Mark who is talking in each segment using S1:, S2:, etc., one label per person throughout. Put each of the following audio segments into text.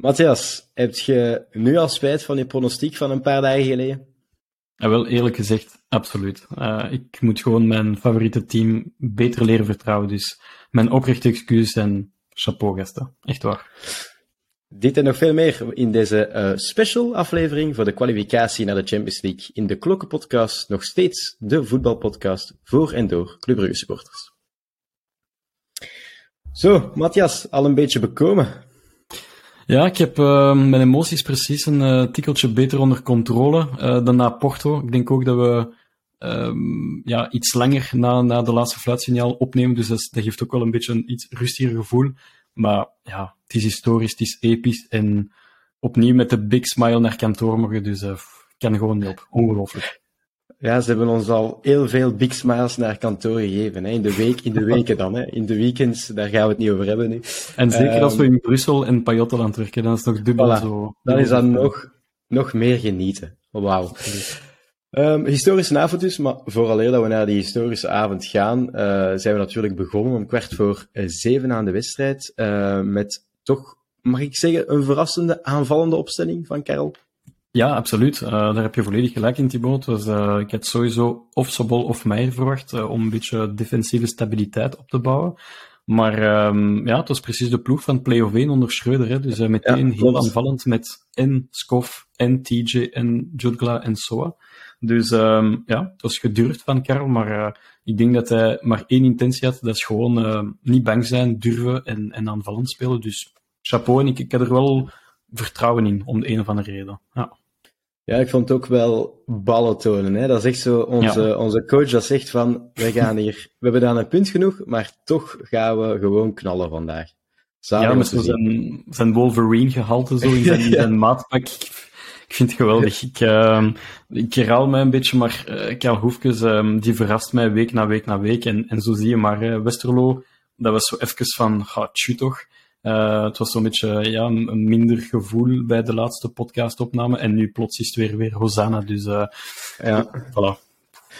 S1: Matthias, heb je nu al spijt van je pronostiek van een paar dagen geleden?
S2: Ja, wel eerlijk gezegd, absoluut. Uh, ik moet gewoon mijn favoriete team beter leren vertrouwen. Dus mijn oprechte excuus en chapeau gasten. Echt waar.
S1: Dit en nog veel meer in deze uh, special aflevering voor de kwalificatie naar de Champions League in de Klokkenpodcast. Nog steeds de voetbalpodcast voor en door Club Brugge supporters. Zo, Matthias, al een beetje bekomen.
S2: Ja, ik heb uh, mijn emoties precies een uh, tikkeltje beter onder controle uh, dan na Porto. Ik denk ook dat we um, ja, iets langer na, na de laatste fluitsignaal opnemen, dus dat, dat, geeft ook wel een beetje een iets rustiger gevoel. Maar ja, het is historisch, het is episch en opnieuw met de big smile naar kantoor mogen, dus ik kan gewoon niet op. Ongelooflijk.
S1: Ja, ze hebben ons al heel veel big smiles naar kantoor gegeven. Hè. In de week, in de weken dan. Hè. In de weekends, daar gaan we het niet over hebben nu.
S2: En zeker als we in Brussel en Pajottenland werken, dan is het nog dubbel zo.
S1: Dan is dat nog, nog meer genieten. Wauw. Um, historische avond dus, maar vooraleer dat we naar die historische avond gaan, uh, zijn we natuurlijk begonnen om kwart voor uh, zeven aan de wedstrijd, uh, met toch, mag ik zeggen, een verrassende aanvallende opstelling van Karel.
S2: Ja, absoluut. Uh, daar heb je volledig gelijk in, Thibaut. Dus, uh, ik had sowieso of Sobol of Meijer verwacht uh, om een beetje defensieve stabiliteit op te bouwen. Maar um, ja, het was precies de ploeg van play of 1 onder Schreuder. Hè. Dus meteen ja, heel aanvallend met en Skof en TJ en Jutgla en Soa. Dus um, ja, het was gedurfd van Karel, maar ik denk dat hij maar één intentie had. Dat is gewoon niet bang zijn, durven en, en aanvallend spelen. Dus chapeau en ik, ik heb er wel vertrouwen in, om de een of andere reden. Ja.
S1: Ja, ik vond het ook wel ballen tonen. Hè? Dat is echt zo, onze, onze coach dat zegt van, we gaan hier, we hebben dan een punt genoeg, maar toch gaan we gewoon knallen vandaag.
S2: Samen ja, met zijn, zijn Wolverine gehalte zo in zijn, ja. maatpak. Ik vind het geweldig. Ik, uh, ik herhaal mij een beetje, maar uh, Karel Hoefkes, uh, die verrast mij week na week na week. En, en zo zie je maar, uh, Westerlo, dat was zo even van, ga, tju toch. Uh, het was zo'n beetje ja, een, minder gevoel bij de laatste podcastopname. En nu plots is het weer, weer Hosanna. Dus uh, ja, voilà.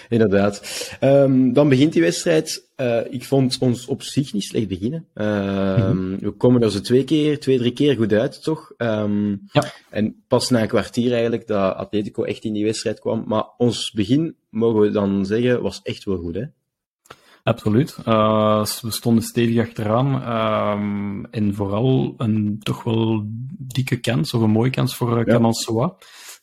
S1: Inderdaad. Um, dan begint die wedstrijd. Uh, ik vond ons op zich niet slecht beginnen. Um, mm-hmm. We komen er zo twee keer, twee, drie keer goed uit, toch? Um, ja. En pas na een kwartier eigenlijk dat Atletico echt in die wedstrijd kwam. Maar ons begin, mogen we dan zeggen, was echt wel goed, hè?
S2: Absoluut. Uh, we stonden stevig achteraan. Uh, en vooral een toch wel dikke kans, of een mooie kans voor uh, Kamal Soa.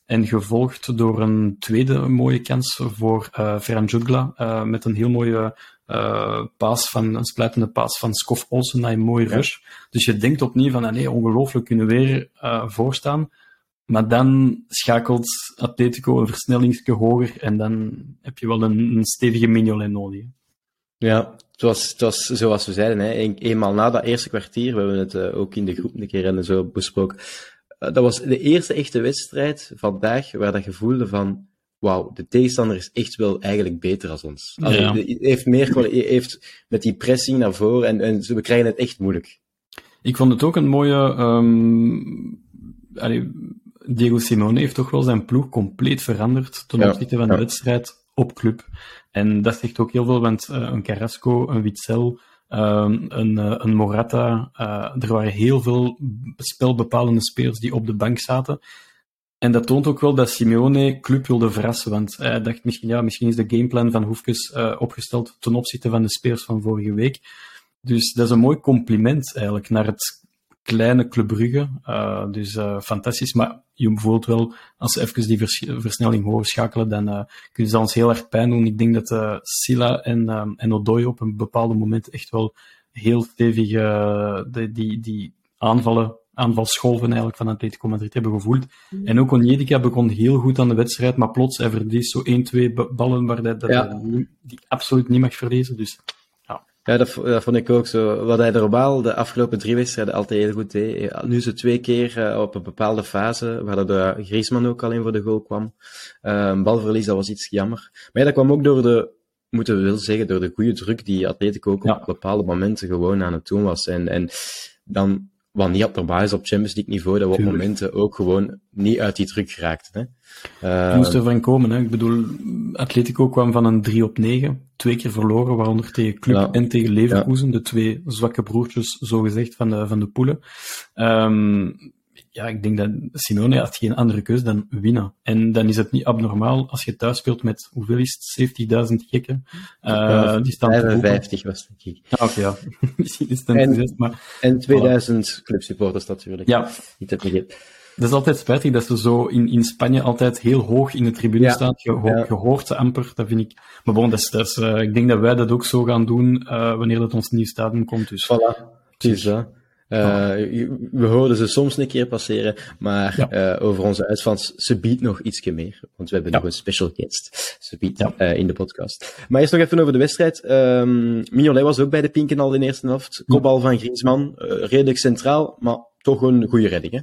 S2: En gevolgd door een tweede mooie kans voor uh, Ferran Jutgla. Uh, met een heel mooie uh, paas van, een splijtende paas van Skof Olsen naar een mooie rush. Dus je denkt opnieuw van, nee, ongelooflijk, kunnen weer uh, voorstaan. Maar dan schakelt Atletico een versnellingsje hoger en dan heb je wel een, een stevige Mignolet nodig.
S1: Ja, het was, het was zoals we zeiden, hè, een, eenmaal na dat eerste kwartier, we hebben het uh, ook in de groep een keer en zo besproken, uh, dat was de eerste echte wedstrijd vandaag waar dat je voelde van, wauw, de tegenstander is echt wel eigenlijk beter als ons. Allee, ja. de, heeft meer heeft met die pressing naar voren en, en we krijgen het echt moeilijk.
S2: Ik vond het ook een mooie, um, allee, Diego Simone heeft toch wel zijn ploeg compleet veranderd ten opzichte ja, van de ja. wedstrijd op club. En dat zegt ook heel veel, want uh, een Carrasco, een Witzel, uh, een, uh, een Morata, er waren heel veel spelbepalende spelers die op de bank zaten. En dat toont ook wel dat Simeone club wilde verrassen, want hij dacht misschien, ja, misschien is de gameplan van Hoefkes opgesteld ten opzichte van de spelers van vorige week. Dus dat is een mooi compliment eigenlijk naar het kleine Club Brugge. Uh, dus uh, fantastisch. Maar je voelt wel, als ze even die vers versnelling hoger schakelen, dan uh, kunnen ze ons heel erg pijn doen. Ik denk dat uh, Silla en, um, en Odoi op een bepaalde moment echt wel heel stevig de, die, die aanvallen, aanvalsscholven eigenlijk van Atletico Madrid hebben gevoeld. Mm. En ook Onyedika begon heel goed aan de wedstrijd, maar plots hij verliest zo 1, 2 ballen waar hij, dat ja. die absoluut niet mag verliezen. Dus
S1: ja, dat, dat vond ik ook zo. Wat hij er de afgelopen drie wedstrijden altijd heel goed deed. Nu ze twee keer uh, op een bepaalde fase, waar de Griezmann ook alleen voor de goal kwam. Uh, balverlies, dat was iets jammer. Maar ja, dat kwam ook door de, moeten we wel zeggen, door de goede druk die Atletico ook ja. op bepaalde momenten gewoon aan het doen was. En, en dan wat niet normaal is op Champions League niveau, dat we op momenten ook gewoon niet uit die druk geraakten.
S2: Hè. Uh, moest ervan komen. Hè. Ik bedoel, Atletico kwam van een 3 op 9, twee keer verloren, waaronder tegen Club ja. en tegen Leverkusen, ja. de twee zwakke broertjes, zogezegd, van de, van de poelen. Um, ja, ik denk dat Simone had geen andere keus dan winnen. En dan is het niet abnormaal als je thuis speelt met, hoeveel is het, 70.000 gekken.
S1: Uh, die staan 55 was het, ik.
S2: Ah, oké, ja. Misschien is het
S1: en, maar... En 2000 voilà. clubsupporters natuurlijk.
S2: Ja.
S1: Niet te.
S2: Dat is altijd spijtig dat ze zo in, in Spanje altijd heel hoog in de tribune ja. staan. Je, ja. je, hoort ze amper, dat vind ik. Maar bon, dat is, dat is, uh, ik denk dat wij dat ook zo gaan doen uh, wanneer dat ons nieuw stadion komt. Dus.
S1: Voilà, is dat. Uh, we hoorden ze soms een keer passeren, maar ja. uh, over onze uitvans, ze biedt nog ietsje meer. Want we hebben ja. nog een special guest, ze biedt ja. uh, in de podcast. Maar eerst nog even over de wedstrijd. Um, Mignolet was ook bij de pinken al in de eerste helft. Kopbal van Griezmann, redelijk centraal, maar toch een goede redding. Hè?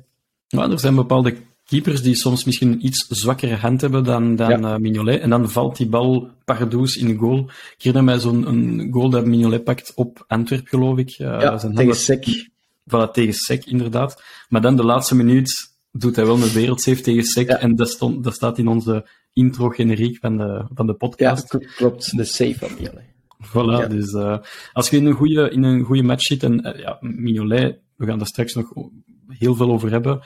S2: Ja, er zijn bepaalde keepers die soms misschien een iets zwakkere hand hebben dan, dan ja. uh, Mignolet. En dan valt die bal pardoes in de goal. Ik herinner mij zo'n goal dat Mignolet pakt op Antwerp, geloof ik.
S1: Uh, ja, zijn tegen Sek.
S2: Voilà, tegen Sek, inderdaad. Maar dan de laatste minuut doet hij wel een wereldsave tegen Sek. Ja. En dat, stond, dat staat in onze intro generiek van de, van de podcast.
S1: Ja, klopt. De save van Mignolet.
S2: Voilà, ja. dus uh, als je in een goede, in een goede match zit, en uh, ja, Mignolet, we gaan daar straks nog heel veel over hebben.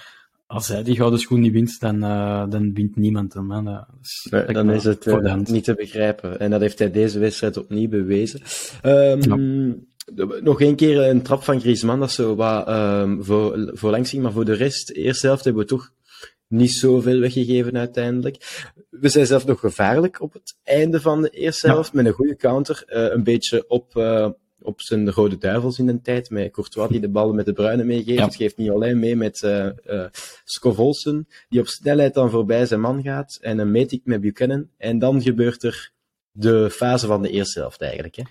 S2: Als hij die gouden schoen niet wint, dan, uh, dan wint niemand hem. Hè. Dat is,
S1: nee, dan is het niet te begrijpen. En dat heeft hij deze wedstrijd opnieuw bewezen. Um, nog één keer een trap van Griezmann, dat zo wat um, voor, voor langs ging, maar voor de rest, de eerste helft hebben we toch niet zoveel weggegeven uiteindelijk. We zijn zelf nog gevaarlijk op het einde van de eerste helft, met een goede counter, uh, een beetje op, uh, op zijn rode duivels in de tijd, met Courtois die de bal met de bruine meegeeft, ja. geeft niet alleen mee met uh, uh, Scovolsen, die op snelheid dan voorbij zijn man gaat, en een meet ik met Buchanan, en dan gebeurt er de fase van de eerste helft eigenlijk. Hè.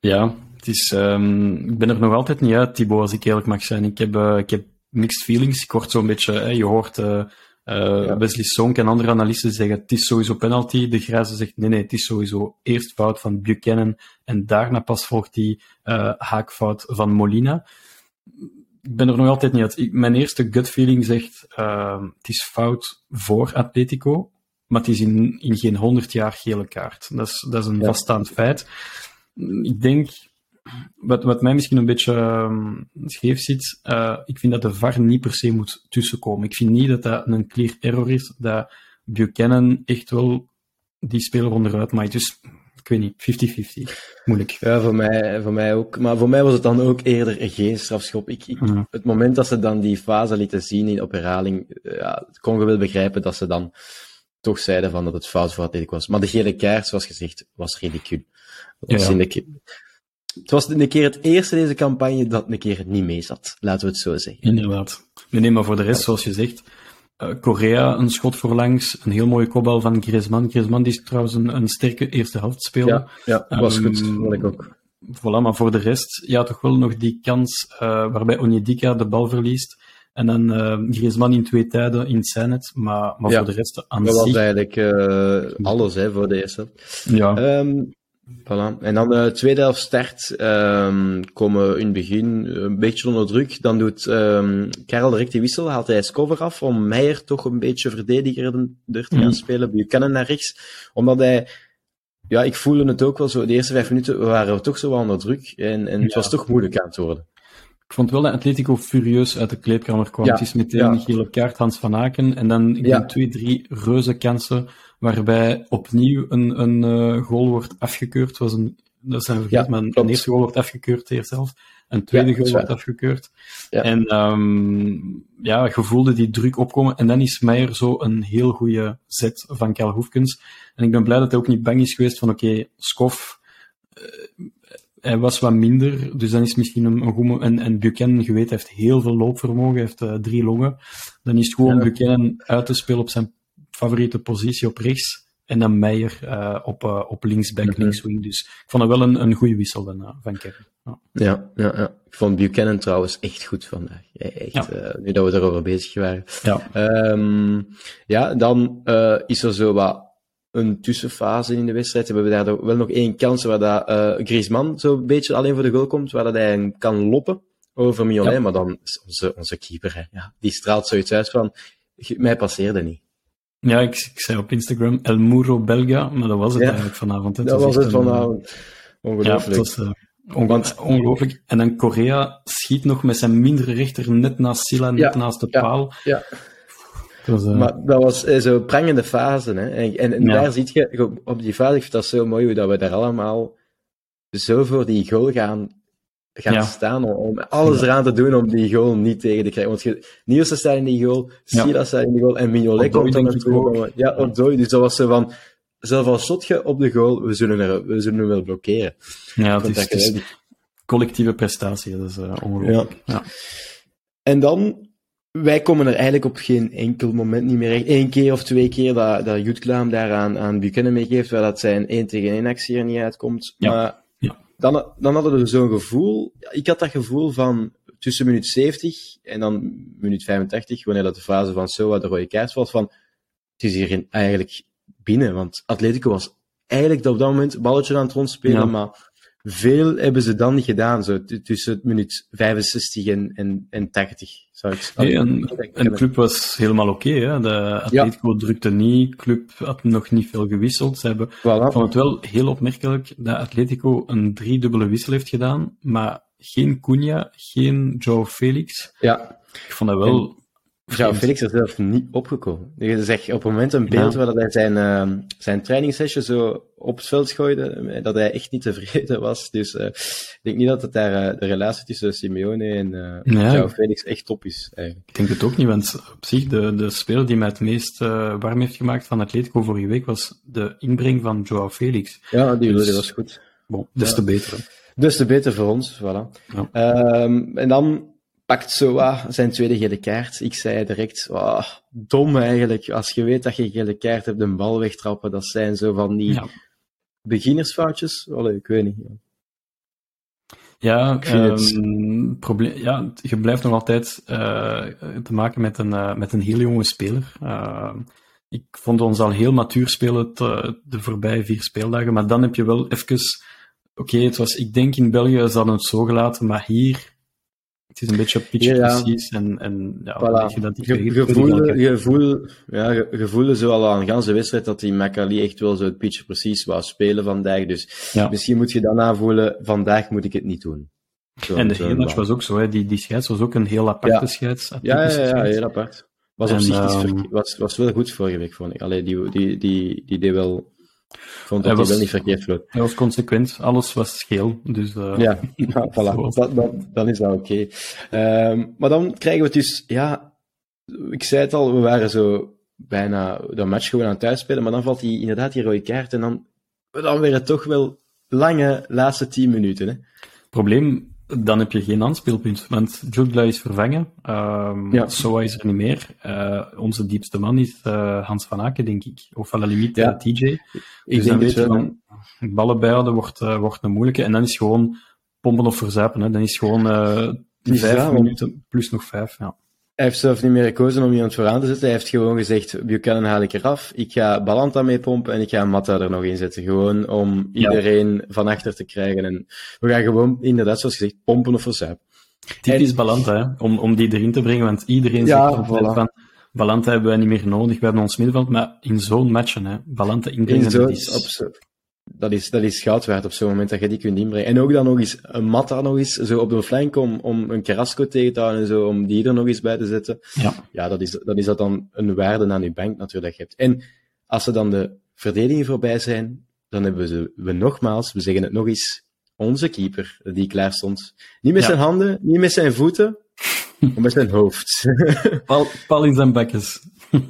S2: Ja, het is, um, ik ben er nog altijd niet uit, Thibaut, als ik eerlijk mag zijn. Ik heb, uh, ik heb mixed feelings. Ik word zo'n beetje, hè, je hoort uh, uh, ja. Wesley Sonk en andere analisten zeggen het is sowieso penalty. De Grijze zegt nee, nee, het is sowieso eerst fout van Buchanan en daarna pas volgt die haakfout van Molina. Ik ben er nog altijd niet uit. Ik, mijn eerste gut feeling zegt uh, het is fout voor Atletico, maar het is in, in geen honderd jaar gele kaart. Dat is, dat is een ja. vaststaand feit ik denk, wat, wat mij misschien een beetje um, scheef zit, uh, ik vind dat de VAR niet per se moet tussenkomen. Ik vind niet dat dat een clear error is, dat Buchanan echt wel die speler onderuit maakt. Dus ik weet niet, 50-50. Moeilijk.
S1: Ja, voor mij, voor mij ook. Maar voor mij was het dan ook eerder geen strafschop. Ik, ik, mm. Het moment dat ze dan die fase lieten zien op herhaling, ja, kon je wel begrijpen dat ze dan toch zeiden van dat het fout voor Atletico was. Maar de gele kaart, zoals gezegd, was ridicule. Dat was ja. een keer, het was een keer het eerste deze campagne dat een keer niet mee zat. Laten we het zo zeggen.
S2: Inderdaad. Nee, maar voor de rest, zoals je zegt, uh, Korea een schot voorlangs, een heel mooie kopbal van Griezmann. Griezmann die is trouwens een, een sterke eerste helft speler.
S1: Ja, ja was um, goed, vond ik ook.
S2: Voilà, maar voor de rest, ja, toch wel nog die kans uh, waarbij Onyedika de bal verliest. En dan uh, Griezmann in twee tijden in Senet, maar, maar ja, voor de rest aan
S1: Dat was eigenlijk uh, alles hè, voor de eerste.
S2: Ja.
S1: Um, Voilà. En dan de uh, tweede helft start, um, komen we in het begin een beetje onder druk. Dan doet um, Karel direct die wissel, haalt hij cover af om Meijer toch een beetje verdedigerder te gaan mm. spelen. Buchanan naar rechts. Omdat hij, ja, ik voelde het ook wel zo, de eerste vijf minuten waren we toch zo wel onder druk. En, en het ja. was toch moeilijk aan het worden.
S2: Ik vond wel dat Atletico furieus uit de kleedkamer kwam. Ja. Het is meteen ja. een gele kaart, Hans van Aken. En dan, ik denk, twee, drie reuze kansen waarbij opnieuw een, een uh, goal wordt afgekeurd. Was een, dat zijn vergeten, ja, maar een, een, eerste goal wordt afgekeurd eerst zelf. Een tweede ja, goal wordt afgekeurd. Ja. En um, ja, je voelde die druk opkomen. En dan is Meijer zo een heel goede zet van Karl Hoefkens. En ik ben blij dat hij ook niet bang is geweest van oké, okay, Skof, uh, hij was wat minder, dus dan is misschien een, een goede... En, en Buchanan, je weet, heeft heel veel loopvermogen, heeft uh, drie longen. Dan is het gewoon ja. Buchanan uit te spelen op zijn favoriete positie op rechts. En dan Meijer uh, op, uh, op linksback, mm -hmm. linkswing. Dus ik vond het wel een, een goede wissel van, uh, van Kevin.
S1: Ja. Ja, ja, ja. Ik vond Buchanan trouwens echt goed vandaag. Echt, ja. nu dat we erover bezig waren.
S2: Ja,
S1: um, ja dan is er zo wat een tussenfase in de wedstrijd. Hebben we daar wel nog één kans waar dat, Griezmann zo een beetje alleen voor de goal komt, waar dat hij kan loppen over Mignolet. Maar dan onze, onze keeper, hè. Ja, die straalt zoiets uit van, mij passeerde niet.
S2: Ja, ik, ik, zei op Instagram El Muro Belga, maar dat was het ja, eigenlijk vanavond. Hè.
S1: Dat was het vanavond. Ongelooflijk.
S2: Ja, het was, uh, Want, ongelooflijk. En dan Korea schiet nog met zijn mindere rechter net naast Silla, net naast de paal.
S1: Ja. Dat was, uh... Maar dat was uh, zo'n prangende fase. Hè? En, en, en daar zie je, op die fase, ik vind dat zo mooi hoe dat we daar allemaal zo voor die goal gaan, gaan staan. Om, om alles eraan te doen om die goal niet tegen te krijgen. Want je, Nielsen staat in die goal, Silla staat in die goal en Mignolet komt dan naartoe. Ja, Odoi. Dus dat was zo van zelf al shot je op de goal, we zullen, er, we zullen hem wel blokkeren.
S2: Ja, het is, het is collectieve prestatie, dat is uh, ongelooflijk. Ja. ja.
S1: En dan, wij komen er eigenlijk op geen enkel moment niet meer echt. Eén keer of twee keer dat, dat Jutklaam daar aan, aan Buchanan meegeeft, waar dat zijn 1 tegen 1 actie er niet uitkomt. Ja. Maar ja. Dan, dan hadden we zo'n gevoel, ik had dat gevoel van tussen minuut 70 en dan minuut 85, wanneer dat de fase van Soa de rode kaart valt, van het is hier eigenlijk binnen. Want Atletico was eigenlijk op dat moment balletje aan het rondspelen, maar veel hebben ze dan niet gedaan, zo tussen minuut 65 en, en, en 80. Zou ik,
S2: nee, en, en de club was helemaal oké. Okay, de Atletico drukte niet, club had nog niet veel gewisseld. Ze hebben, voilà. Ik vond het wel heel opmerkelijk dat Atletico een driedubbele wissel heeft gedaan, maar geen Cunha, geen Joe Felix.
S1: Ja.
S2: Ik vond dat wel
S1: ja, Felix is zelf niet opgekomen. Je zegt op het moment een beeld waar hij zijn, uh, zijn trainingssessie zo op het veld gooide, dat hij echt niet tevreden was. Dus uh, ik denk niet dat het daar uh, de relatie tussen Simeone en ja, Felix echt top is. Eigenlijk.
S2: Ik denk het ook niet, want op zich de, de speler die mij het meest warm heeft gemaakt van Atletico vorige week was de inbreng van Joao Felix.
S1: Ja, die, dus, die was goed.
S2: Bon, des te beter.
S1: Dus te beter voor ons, voilà. Ja. Um, en dan pakt Soa zijn tweede gele kaart. Ik zei direct, oh, dom eigenlijk. Als je weet dat je gele kaart hebt, een bal wegtrappen, dat zijn zo van die ja. beginnersfoutjes. Allee, ik weet niet.
S2: Ja, um, probleem, ja, je blijft nog altijd uh, te maken met een, uh, met een heel jonge speler. Uh, ik vond ons al heel matuur spelen te, de voorbije vier speeldagen, maar dan heb je wel even... Oké, okay, het was, ik denk in België ze hadden het zo gelaten, maar hier het is een beetje pitch ja, precies en, en ja,
S1: voilà. je dat die je, gevoel, ja, je, zo al aan de ganse wedstrijd dat die Macaulay echt wel zo het pitch precies wou spelen vandaag. Dus ja. misschien moet je dan aanvoelen, vandaag moet ik het niet doen.
S2: Zo, en de hele match was ook zo, hè. Die, die scheids was ook een heel aparte ja. scheids.
S1: Ja, ja, ja, heel apart. Was en, op zich um, was, was wel goed vorige week, vond ik. Allee, die, die, die, die deed wel vond dat hij, was, wel niet verkeerd vloot.
S2: Hij was consequent, alles was scheel. Dus, uh,
S1: ja, ja, voilà. dat, dat, dan is dat oké. Okay. Um, maar dan krijgen we dus, ja, ik zei het al, we waren zo bijna de match gewoon aan het uitspelen, maar dan valt hij inderdaad die rode kaart en dan, dan weer het toch wel lange laatste tien minuten. Hè.
S2: Probleem dan heb je geen aanspeelpunt, want Jugla is vervangen. Um, ja. Soa is er niet meer. Uh, onze diepste man is uh, Hans van Aken, denk ik. Of van de limiet ja. TJ. Dus ik denk weet je dan, ballen bijhouden wordt, uh, wordt een moeilijke. En dan is gewoon pompen of verzuipen. Hè. Dan is gewoon vijf minuten plus nog vijf. Ja.
S1: Hij heeft zelf niet meer gekozen om iemand vooraan te zetten. Hij heeft gewoon gezegd, Buchanan haal ik eraf. Ik ga Balanta mee pompen en ik ga Matta er nog in zetten. Gewoon om iedereen van achter te krijgen. En we gaan gewoon, inderdaad, zoals gezegd, pompen of verzuipen.
S2: Typisch en... Balanta, hè? Om, om die erin te brengen. Want iedereen ja, zegt voilà. van, Balanta hebben wij niet meer nodig. We hebben ons middenveld. Maar in zo'n matchen, hè, Balanta inbrengen, in zo, is
S1: dat is, dat is goud waard op zo'n moment dat je die kunt inbrengen. En ook dan nog eens een Matta nog eens zo op de flank om, om een Carrasco tegen te houden en zo, om die er nog eens bij te zetten. Ja, ja dat, is, dat is dat dan een waarde aan je bank natuurlijk hebt. En als ze dan de verdedigingen voorbij zijn, dan hebben we, we nogmaals, we zeggen het nog eens, onze keeper die klaar stond. Niet met zijn handen, niet met zijn voeten, maar met zijn hoofd.
S2: Pal, pal in zijn bekjes.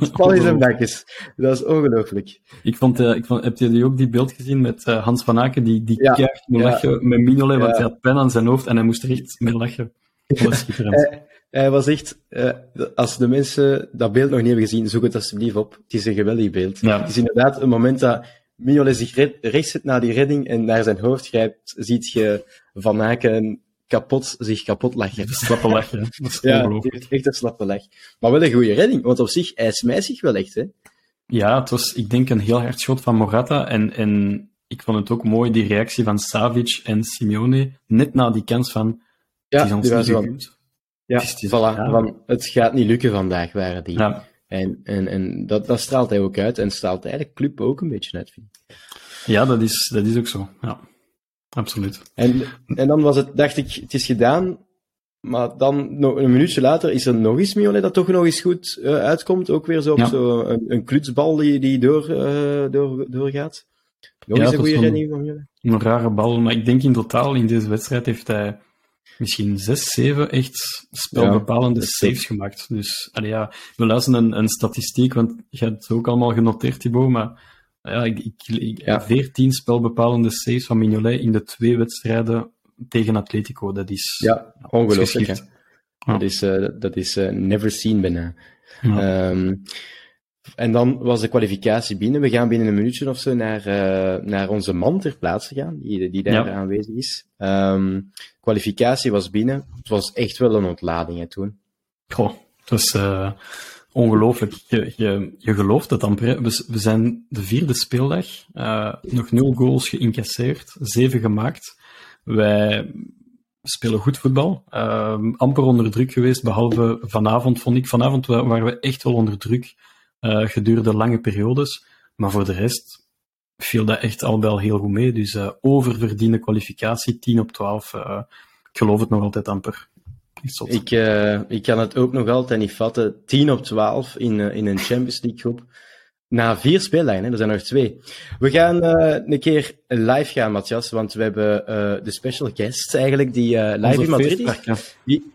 S1: Spal zijn bekjes. Dat is ongelooflijk.
S2: Ik vond, uh, ik vond, heb je ook die beeld gezien met uh, Hans van Aken, die, die ja, keihard ja. lachen met Mignolet, want hij had pen aan zijn hoofd en hij moest er echt mee lachen. Dat was
S1: hij, hij was echt, uh, als de mensen dat beeld nog niet hebben gezien, zoek het alsjeblieft op. Het is een geweldig beeld. Ja. Het is inderdaad een moment dat Mignolet zich recht zet naar die redding en naar zijn hoofd grijpt, ziet je Van Aken kapot, zich kapot lachen.
S2: Slappe lach,
S1: ja, echt een slappe lach. Maar wel een goede redding, want op zich, hij smijt zich wel echt, hè.
S2: Ja, het was, ik denk, een heel hard schot van Morata. En, en ik vond het ook mooi, die reactie van Savic en Simeone, net na die kans van,
S1: ja, het is ons niet Ja, het, is, voilà, ja. Van, het gaat niet lukken vandaag, waren die. Ja. En, en, en dat, dat straalt hij ook uit, en straalt eigenlijk club ook een beetje uit, vind
S2: Ja, dat is, dat is ook zo, ja. Absoluut.
S1: En, en dan was het, dacht ik, het is gedaan. Maar dan, nog een minuutje later, is er nog eens Miolet dat toch nog eens goed uh, uitkomt. Ook weer zo op
S2: Ja.
S1: een, een klutsbal die, die door, uh, door, doorgaat. Nog
S2: Ja,
S1: eens een
S2: dat is
S1: goede
S2: een-
S1: redding van Miolet.
S2: Een rare bal, maar ik denk in totaal in deze wedstrijd heeft hij misschien zes, zeven echt spelbepalende
S1: Ja,
S2: saves gemaakt. Dus allee, ja, we luisteren een, een statistiek, want je hebt het ook allemaal genoteerd, Thibaut, maar ja, ik, ik, ik-
S1: Ja.
S2: 14 spelbepalende saves van Mignolet in de twee wedstrijden tegen Atletico. Dat is,
S1: Ja,
S2: dat is
S1: ongelooflijk.
S2: Ja.
S1: Dat is, eh, dat is eh, never seen bijna.
S2: Ja.
S1: Ehm, en dan was de kwalificatie binnen. We gaan binnen een minuutje of zo naar, eh, naar onze man ter plaatse gaan, die, die daar
S2: Ja.
S1: aanwezig is. Ehm, kwalificatie was binnen. Het was echt wel een ontlading hè, toen.
S2: Goh, eh, ongelooflijk. Je, je, je gelooft het amper. We, zijn de vierde speeldag. eh, nog nul goals geïncasseerd, zeven gemaakt. Wij spelen goed voetbal. eh, amper onder druk geweest, behalve vanavond, vond ik. Vanavond wa- waren we echt wel onder druk eh, gedurende lange periodes. Maar voor de rest viel dat echt al wel heel goed mee. Dus eh, oververdiende kwalificatie, 10 op 12. eh, ik geloof het nog altijd amper.
S1: Ik, eh, ik kan het ook nog altijd niet vatten. 10 op 12 in, eh, in een Champions League groep. Na vier speeldagen, hè, er zijn nog twee. We gaan eh, een keer live gaan, Matthias, want we hebben eh, de special guest eigenlijk, die eh, live
S2: Onze
S1: in Madrid is. Die,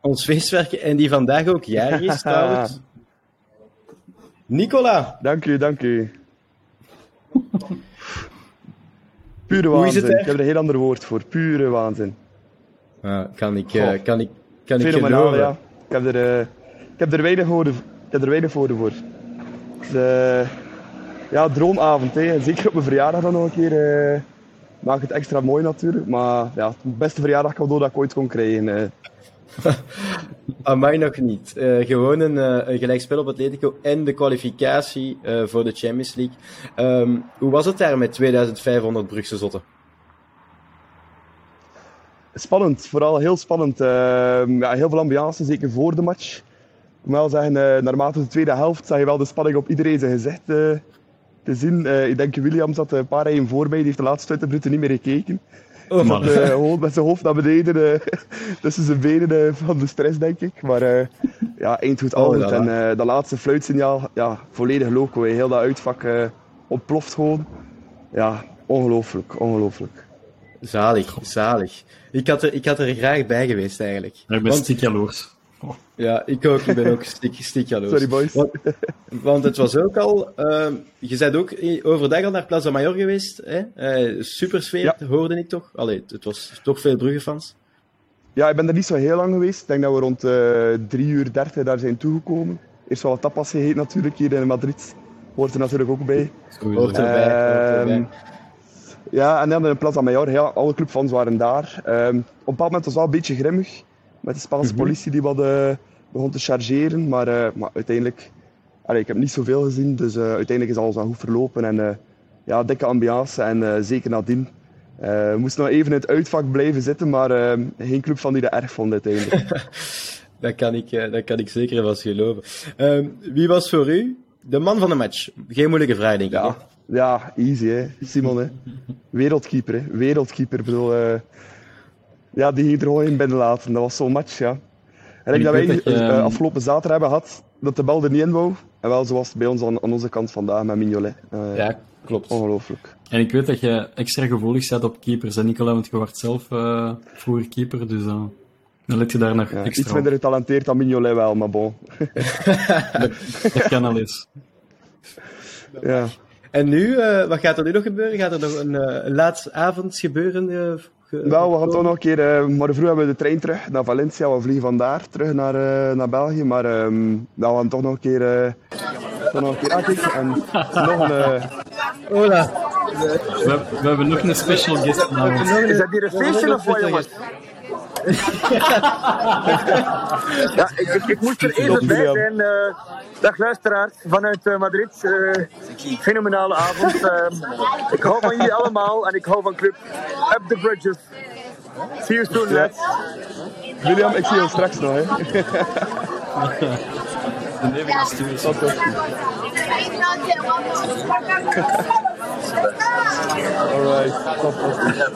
S1: ons feestwerken en die vandaag ook jarig is trouwens. Nicola,
S3: Dank u, dank u. Pure
S1: Hoe is het
S3: waanzin. Ik heb er een heel ander woord voor. Pure waanzin.
S1: Ah, kan ik, eh, kan ik, kan ik
S3: Fenomenaal, ja. Ik heb er, eh, ik heb er weinig woorden, ik heb er weinig woorden voor. Eh, ja, droomavond. Hè. Zeker op mijn verjaardag dan nog een keer. eh maakt het extra mooi natuurlijk. Maar ja, het beste verjaardagcadeau dat ik ooit kon krijgen. eh.
S1: Aan mij nog niet. Eh, gewoon een, een gelijkspel op Atletico en de kwalificatie voor de Champions League. Ehm, hoe was het daar met 2500 Brugse zotten?
S3: Spannend, vooral heel spannend. Ehm, ja, heel veel ambiance, zeker voor de match. Ik moet wel zeggen, eh, naarmate de tweede helft zag je wel de spanning op iedereen zijn gezicht eh, te zien. Eh, ik denk William zat een paar rijen voor mij, die heeft de laatste 20 minuten niet meer gekeken.
S1: Oh
S2: man.
S3: Gewoon met zijn hoofd naar beneden, tussen zijn benen van de stress, denk ik. Maar ja, eind goed, al
S1: Oh,
S3: goed.
S1: la.
S3: En dat laatste fluitsignaal, ja, volledig loco. Heel dat uitvak ontploft gewoon. Ja, ongelooflijk, ongelooflijk.
S1: Zalig, zalig. Ik had, er, ik had er graag bij geweest eigenlijk.
S2: Ik ben
S1: Want-
S2: stik jaloers.
S1: Ja, ik ook. Ik ben ook stik, stik jaloers.
S3: Sorry boys.
S1: Want, want het was ook al... ehm, je bent ook overdag al naar Plaza Mayor geweest. Hè? Eh, super sfeer, hoorde ik toch? Allee, het was toch veel Brugge-fans.
S3: Ja, ik ben er niet zo heel lang geweest. Ik denk dat we rond eh 3 uur 30 daar zijn toegekomen. Eerst wel wat tapas gegeten natuurlijk hier in Madrid. Hoort er natuurlijk ook bij.
S1: Hoort erbij, hoort erbij.
S3: Ja, en dan in Plaza Mayor, ja, alle clubfans waren daar. Ehm, op een bepaald moment was het wel een beetje grimmig. Met de Spaanse
S1: Mhm.
S3: politie die wat eh, begon te chargeren. Maar, eh, maar uiteindelijk, allee, ik heb niet zoveel gezien. Dus eh, uiteindelijk is alles wel goed verlopen. En ja, dikke ambiance. En zeker nadien. We moesten nog even in het uitvak blijven zitten. Maar geen clubfan die dat erg vond uiteindelijk.
S1: Dat kan ik, dat kan ik zeker wel geloven. Ehm, wie was voor u de man van de match? Geen moeilijke vraag, denk ik.
S3: Ja,
S1: hè?
S3: Ja easy hè. Simon hè. Wereldkeeper hè. Wereldkeeper. Ik bedoel, eh, ja, die ging er gewoon in binnenlaten. Dat was zo'n match, ja. En
S2: ik
S3: dat wij
S2: dat
S3: eh,
S2: ehm,
S3: afgelopen zaterdag hebben gehad, dat de bal er niet in wou. En wel zoals bij ons aan, aan onze kant vandaag met Mignolet. Eh,
S1: Ja, klopt.
S3: Ongelooflijk.
S2: En ik weet dat je extra gevoelig bent op keepers, hè, Nicola, want je wordt zelf vroeger keeper, dus dan let je daar nog
S3: Ja, iets
S2: extra op.
S3: minder getalenteerd dan Mignolet wel, maar bon.
S2: Dat kan al eens.
S3: ja.
S1: En nu, eh, wat gaat er nu nog gebeuren? Gaat er nog een, eh, een laatste avond gebeuren? eh, ge-
S3: Wel, we gaan toch nog een keer... eh maar vroeg hebben we de trein terug naar Valencia. We vliegen vandaar terug naar, eh, naar België. Maar ehm nou, we gaan toch nog een keer... eh toch nog een keer aankijken. En nog een... eh,
S1: Hola.
S2: We, we hebben nog een special guest.
S4: Is dat hier een feestje of wat, jongens? Ja, ik, ik, ik moest er even bij zijn. eh, dag luisteraars vanuit eh, Madrid. eh, fenomenale avond. eh, ik hou van jullie allemaal en ik hou van club. Up the bridges. See you soon, lads.
S3: William, ik zie jou straks nog. Hè.
S2: De gestuurd.
S3: Alright.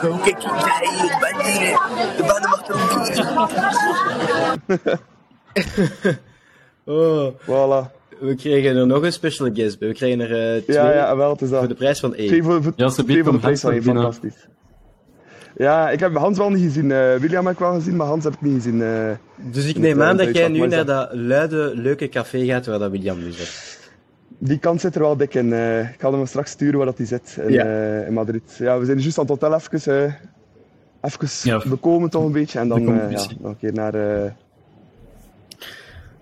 S5: Hoe kijk je daar hier? Ik ben hier. De banden mag er
S1: Oh,
S3: Voilà.
S1: we kregen er nog een special guest bij. We kregen er eh, twee
S3: Ja, ja, wel, het is dat.
S1: voor de prijs van één.
S3: Twee voor, voor,
S2: Ja, ze
S3: twee voor de prijs van één, fantastisch. Ja, ik heb Hans wel niet gezien. eh, William heb ik wel gezien, maar Hans heb ik niet gezien. eh.
S1: Dus ik neem aan dat jij nu naar dat luide, leuke café gaat waar dat William nu zit.
S3: Die kant zit er wel dik in. eh. ik ga hem straks sturen waar dat hij zit in,
S1: Ja.
S3: eh, in Madrid. Ja, we zijn juist aan het hotel even, eh even
S2: Ja.
S3: bekomen toch een beetje. En dan
S2: De
S3: ja, nog een keer naar... eh,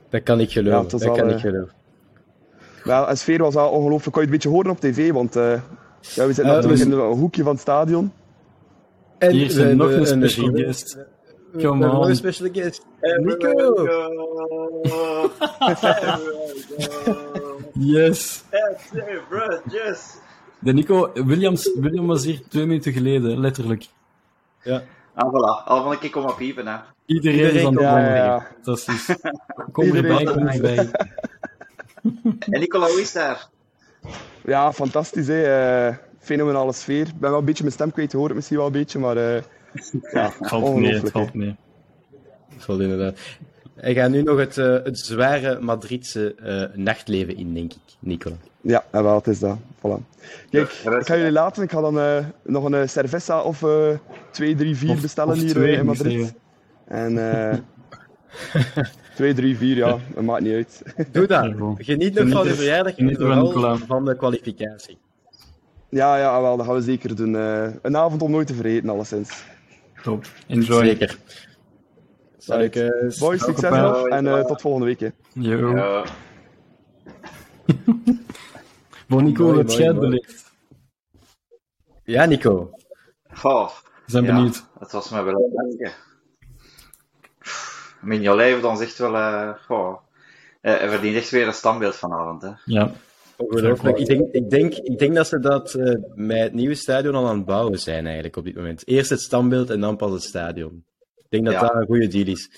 S1: Dat kan ik geloven. dat
S3: al,
S1: kan ik geloven.
S3: Wel, en sfeer was wel ongelooflijk. Kon je het een beetje horen op tv, want eh, ja, we zitten natuurlijk
S1: dus-
S3: in een hoekje van het stadion.
S1: En
S2: Hier zijn nog een special guest. Come
S1: hebben nog een special guest. Nico!
S2: Yes.
S6: Hey, bro, yes.
S2: De Nico, Williams, William was hier twee minuten geleden, letterlijk.
S1: Ja.
S6: Ah, voilà. Al van een keer kom op piepen, hè.
S2: Iedereen,
S1: Iedereen
S2: is aan het
S1: komt
S3: Ja, ja, ja.
S2: Fantastisch. Kom
S3: Iedereen
S2: erbij, kom erbij.
S6: En Nicola, hoe is het daar?
S3: Ja, fantastisch. Hè. eh, fenomenale sfeer. Ik ben wel een beetje mijn stem kwijt, je hoort het misschien wel een beetje, maar eh, ja,
S2: Het valt mee, het valt mee.
S1: Vol inderdaad. Hij gaat nu nog het, eh, het zware Madridse eh, nachtleven in, denk ik, Nicola.
S3: Ja, en wel, het is dat. Voilà. Kijk,
S6: Ja,
S3: ik ga jullie laten. Ik ga dan eh, nog een cerveza of eh 2, 3, 4
S2: Of-
S3: bestellen
S2: of
S3: hier
S2: twee,
S3: in Madrid. En eh 2, 3, 4, ja, dat maakt niet uit.
S1: Doe dat. Geniet nog van de
S2: er-
S1: verjaardag en vooral van de kwalificatie.
S3: Ja, ja, wel, dat gaan we zeker doen. eh, een avond om nooit te vergeten, alleszins.
S2: Top. Enjoy.
S1: Zeker. Ik... eh,
S3: Boys, succes nog en eh, tot volgende week. Hè.
S2: Yo.
S6: Ja.
S2: Bon, Nico,
S1: Mooi,
S2: wat
S1: mooi,
S2: jij
S1: mooi.
S2: beleefd?
S1: Ja, Nico.
S6: Goh.
S2: We zijn
S6: Ja,
S2: benieuwd.
S6: Het was me wel een. Mignolet heeft ons echt wel... eh goh. Eh, hij verdient echt weer een standbeeld vanavond, hè.
S2: Ja.
S1: Ongelooflijk. Ik denk, ik, denk, ik denk dat ze dat eh, met het nieuwe stadion al aan het bouwen zijn eigenlijk op dit moment. Eerst het standbeeld en dan pas het stadion. Ik denk dat
S6: Ja.
S1: dat een goede deal is.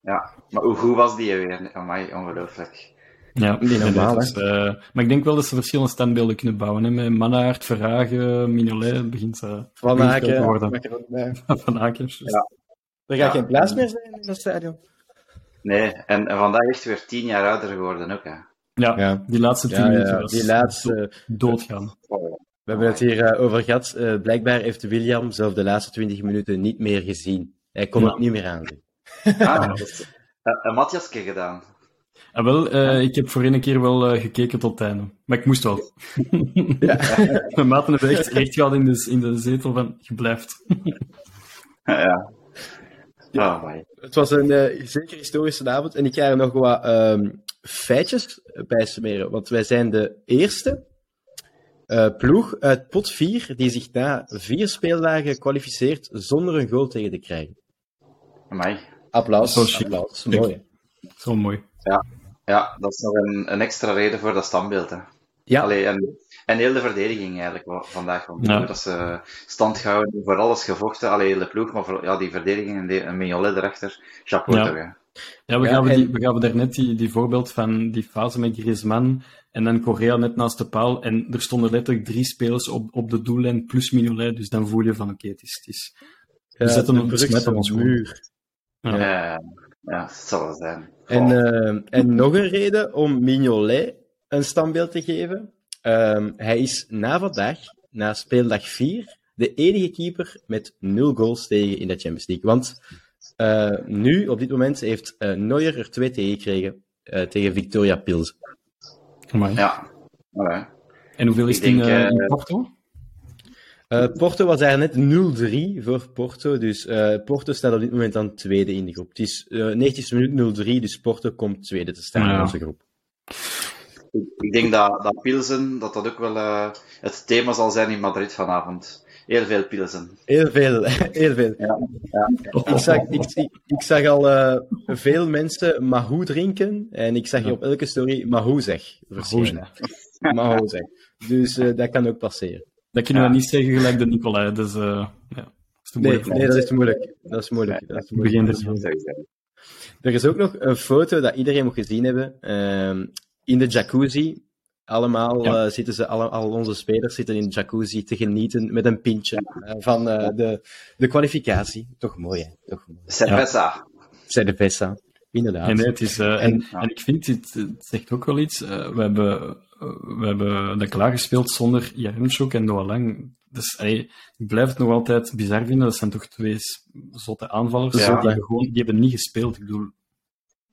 S6: Ja. Maar hoe goed was die weer? Amai, ongelooflijk.
S2: Ja,
S1: Niet normaal,
S2: dus, eh, maar ik denk wel dat ze verschillende standbeelden kunnen bouwen. Hè? Met Mannaert, Verhagen, Mignolet, het begint uh,
S1: Van
S2: Aken worden. Van Aken. juist.
S6: Ja.
S1: Er gaat
S6: Ja.
S1: geen plaats meer zijn in dat stadion.
S6: Nee, en, en vandaag echt weer tien jaar ouder geworden ook, hè.
S2: Ja,
S1: Ja.
S2: die laatste tien minuten
S1: ja,
S2: was
S1: die laatste.
S2: doodgaan.
S6: Oh,
S1: We hebben het hier eh, over gehad. Eh, blijkbaar heeft William zelf de laatste 20 minuten niet meer gezien. Hij kon
S2: Ja.
S1: het niet meer aanzien.
S6: Ah, dat is eh, een Matthiaske gedaan.
S2: Ah, wel, eh, ik heb voor een keer wel eh, gekeken tot het einde. Maar ik moest wel. Mijn maten hebben echt recht gehad in de, in de zetel van, je blijft.
S6: ja. Ja, oh.
S1: Het was een eh, zeker historische avond en ik ga er nog wat ehm, feitjes bij smeren. Want wij zijn de eerste eh, ploeg uit pot 4 die zich na vier speeldagen kwalificeert zonder een goal tegen te krijgen.
S6: Amai.
S1: Applaus.
S2: Zo
S1: applaus. Mooi.
S2: Zo mooi.
S6: Ja, dat is nog een, een extra reden voor dat standbeeld, hè.
S1: Ja,
S6: Allee, en, en heel de verdediging eigenlijk vandaag. Want
S2: Ja.
S6: dat ze stand houden, voor alles gevochten. Allee, de ploeg, maar voor, ja, die verdediging en, die, en Mignolet erachter. Chapeau
S2: Ja.
S6: toch, hè.
S2: Ja, we
S1: Ja,
S2: gaven,
S1: en-
S2: die, we gaven daarnet die, die voorbeeld van die fase met Griezmann en dan Correa net naast de paal. En er stonden letterlijk drie spelers op, op de doellijn plus Mignolet. Dus dan voel je van, oké, het is... Het is we zetten een op ons
S1: muur.
S2: Ja.
S6: Ja, ja, het zal wel zijn.
S1: En, eh, en nog een reden om Mignolet een standbeeld te geven. Ehm, hij is na vandaag, na speeldag 4, de enige keeper met nul goals tegen in de Champions League. Want eh, nu, op dit moment, heeft eh Neuer er twee tegen gekregen eh, tegen Victoria Pils.
S2: Amai.
S6: ja. Allee.
S2: En hoeveel is het in,
S6: denk,
S2: in Porto?
S1: Eh, Porto was daar net 0-3 voor Porto, dus eh, Porto staat op dit moment aan tweede in de groep. Het is eh 90 minuut 0-3, dus Porto komt tweede te staan in onze groep.
S6: Ik, ik denk dat, dat Pilsen, dat dat ook wel eh, het thema zal zijn in Madrid vanavond. Heel veel Pilsen.
S1: Heel veel, heel veel.
S6: Ja, ja.
S1: Ik zag, ik, ik, ik zag al eh, veel mensen Mahou drinken en ik zag hier op elke story Mahou zeg verschijnen. Mahou zeg. Dus eh, dat kan ook passeren.
S2: Dat kunnen
S6: Ja.
S2: we niet zeggen gelijk de Nicolai. Dus eh, ja, dat is te
S1: Nee, nee, dat is te moeilijk. Dat is moeilijk. Dat is
S2: Begin
S1: moeilijk.
S2: er
S6: Sowieso.
S1: Er is ook nog een foto dat iedereen moet gezien hebben. ehm, in de jacuzzi Allemaal
S2: Ja.
S1: eh, zitten ze, alle, al onze spelers zitten in de jacuzzi te genieten met een pintje eh, van eh, de, de kwalificatie. Toch mooi, hè? Toch mooi.
S6: Cerveza.
S1: Vessa. Inderdaad.
S2: Nee, het is, en,
S6: Ja.
S2: en ik vind, het, het zegt ook wel iets. eh, we, hebben, we hebben de klaargespeeld zonder Jaremchuk en Noah Lang. Dus allee, ik blijf het nog altijd bizar vinden. Dat zijn toch twee zotte aanvallers.
S1: Ja.
S2: die, hebben gewoon, die hebben niet gespeeld. Ik bedoel,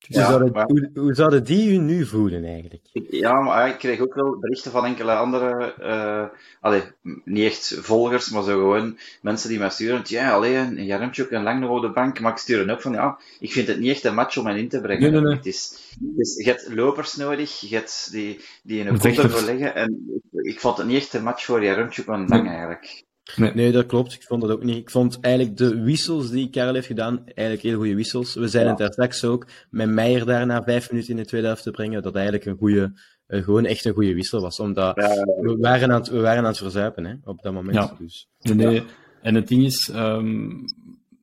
S1: hoe,
S6: Ja,
S1: zouden,
S6: maar-
S1: hoe, hoe zouden die u nu voelen, eigenlijk?
S6: Ja, maar ik kreeg ook wel berichten van enkele andere, eh allee, niet echt volgers, maar zo gewoon mensen die mij sturen. Ja, alleen Jaremchuk en Lang nog op de bank, maar ik stuur ook van, ja, ik vind het niet echt een match om hen in te brengen.
S2: Nee, nee, nee.
S6: Het is, is, je hebt lopers nodig, je hebt die, die in een kotter
S2: een-
S6: verleggen, en ik, ik vond het niet echt een match voor Jaremchuk en Lang eigenlijk.
S1: Nee, dat klopt. Ik vond dat ook niet. Ik vond eigenlijk de wissels die Karel heeft gedaan, eigenlijk heel goede wissels. We zeiden
S6: Ja.
S1: het daar straks ook, met Meijer daarna vijf minuten in de tweede helft te brengen, dat eigenlijk een goede, eh, gewoon echt een goede wissel was. Omdat we waren aan het, we waren aan het verzuipen, hè, op dat moment.
S2: Ja.
S1: Dus.
S2: Nee, nee. En het ding is, ehm,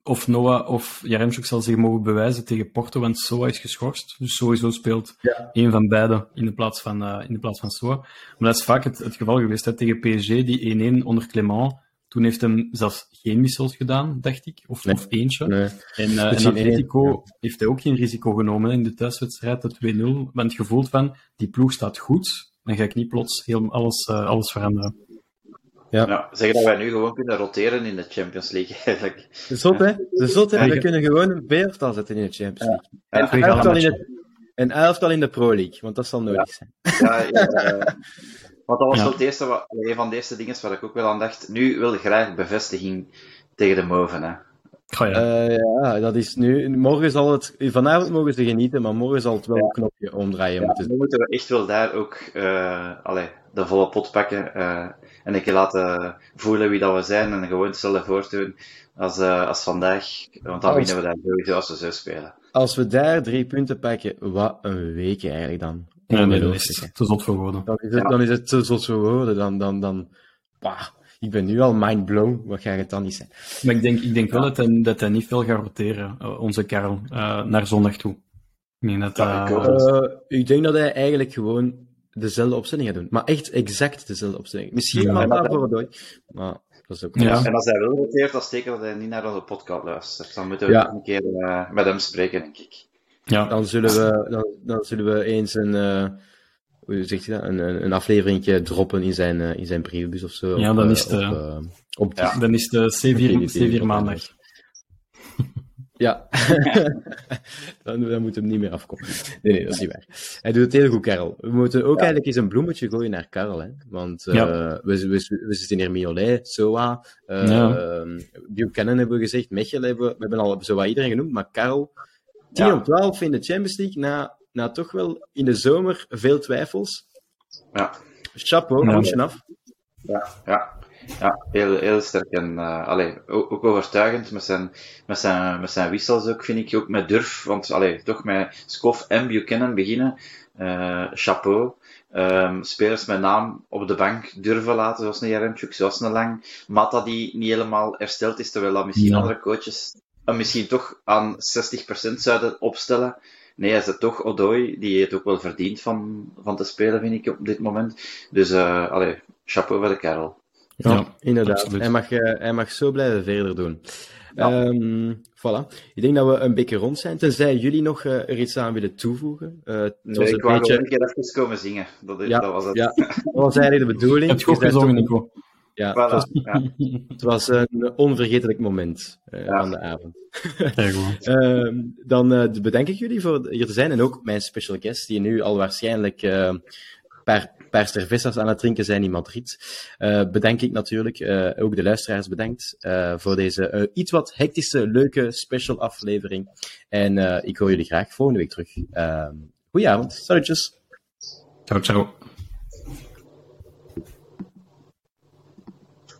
S2: of Noah of Jaremchuk zal zich mogen bewijzen tegen Porto, want Soa is geschorst. Dus sowieso speelt
S1: Ja.
S2: een van beiden in de plaats van, eh, in de plaats van Soa. Maar dat is vaak het, het geval geweest. Hè. Tegen PSG, die 1-1 onder Clement. Toen heeft hem zelfs geen wissels gedaan, dacht ik. Of,
S1: Nee.
S2: of eentje.
S1: Nee.
S2: En, eh
S1: één,
S2: Atletico heeft hij ook geen risico genomen in de thuiswedstrijd, de 2-0. Want het gevoel van, die ploeg staat goed, dan ga ik niet plots heel alles, eh, alles veranderen.
S6: ja, zeggen dat wij nu gewoon kunnen roteren in de Champions League, eigenlijk.
S1: De zot, hè? De zot, hè?
S2: Ja,
S1: We kunnen gewoon een B-elftal zetten in de Champions League.
S6: Ja,
S1: En elftal in, een elftal in de Pro League, want dat zal nodig zijn.
S6: Ja, ja, want dat was
S2: Ja.
S6: wel het eerste, wat- een van de eerste dingen waar ik ook wel aan dacht. Nu wil ik graag bevestiging tegen de Moven. Hè.
S2: Goh, ja.
S1: Eh, ja, dat is nu. Morgen zal het. Vanavond mogen ze genieten, maar morgen zal het wel
S6: Ja.
S1: een knopje omdraaien
S6: Ja,
S1: moeten.
S6: nu moeten we echt wel daar ook eh, allee, de volle pot pakken. eh, en een keer laten voelen wie dat we zijn en gewoon hetzelfde voortdoen als, eh, als vandaag. Want dan winnen we daar sowieso als we zo spelen.
S1: Als we daar drie punten pakken, wat een week eigenlijk dan.
S2: Ja, nee, dat is te zot voor woorden.
S1: Dan is het,
S6: Ja.
S1: dan is het zo zoals we worden. Dan, dan, dan, bah, ik ben nu al mind blown. Wat gaat het dan niet zijn?
S2: Maar ik denk, ik denk wel dat hij, dat hij niet veel gaat roteren, eh, onze Karel, eh, naar zondag toe. Ik denk dat,
S6: Ja, ik
S2: eh,
S1: ik denk dat hij eigenlijk gewoon dezelfde opstelling gaat doen. Maar echt exact dezelfde opstelling. Misschien
S2: Ja.
S6: dat-
S1: daarvoor. Maar dat is ook
S2: Ja.
S6: En als hij wel roteert, dan steken dat hij niet naar onze podcast luistert. Dan moeten we
S1: Ja.
S6: ook een keer eh, met hem spreken, denk ik.
S2: Ja,
S1: Dan zullen we, dan, dan zullen we eens een, eh, hoe zegt hij dat? Een, een, een afleveringje droppen in zijn, eh, in zijn brievenbus of zo.
S2: Ja, dan is het,
S1: op,
S2: eh,
S1: op
S6: Ja.
S2: dan is de C4,
S1: Oké,
S2: C4
S1: oké,
S2: maandag.
S1: Ja, dan, dan moet hem niet meer afkomen. Nee, nee, dat is niet waar. Hij doet het heel goed, Karel. We moeten ook eigenlijk eens een bloemetje gooien naar Karel, hè. Want eh,
S2: Ja.
S1: we, we, we zitten hier Miolet, Soa, eh
S2: Ja.
S1: Buchanan hebben we gezegd, Mechel hebben we, we hebben al Soa iedereen genoemd, maar Karel, 10
S6: Ja.
S1: op 12 in de Champions League, na, na toch wel in de zomer veel twijfels.
S6: Ja.
S1: Chapeau,
S2: Ja.
S1: handje af.
S6: Ja, ja. ja heel, heel sterk. En uh, allee, ook, ook, overtuigend met zijn, met, zijn, met zijn wissels ook, vind ik. Ook met durf. Want allee, toch met Skof en Buchanan beginnen. Uh, chapeau. Um, spelers met naam op de bank durven laten, zoals een Jaremchuk, zoals een Lang. Mata die niet helemaal hersteld is, terwijl dat misschien ja. andere coaches misschien toch aan 60% zouden opstellen. Nee, hij is het toch Odoi, die het ook wel verdient van, van te spelen, vind ik, op dit moment. Dus, uh, allee, chapeau voor de kerel.
S1: Ja, ja inderdaad. Hij mag, uh, hij mag zo blijven verder doen. Ja. Um, voilà. Ik denk dat we een beetje rond zijn, tenzij jullie nog uh, er iets aan willen toevoegen.
S6: Uh, nee, ik wou beetje... een keer even komen zingen. Dat, is,
S1: ja,
S6: dat was het.
S1: Ja, dat was eigenlijk de bedoeling.
S2: Het goed gezongen, Nico.
S1: Ja, voilà, het, was, ja. het was een onvergetelijk moment uh, ja. aan de avond. uh, dan uh, bedank ik jullie voor hier te zijn en ook mijn special guest, die nu al waarschijnlijk uh, paar, paar cervezas aan het drinken zijn in Madrid. Uh, bedank ik natuurlijk, uh, ook de luisteraars bedankt uh, voor deze uh, iets wat hectische, leuke special aflevering. En uh, ik hoor jullie graag volgende week terug. Uh, goedenavond, salutjes.
S2: Ciao, ciao.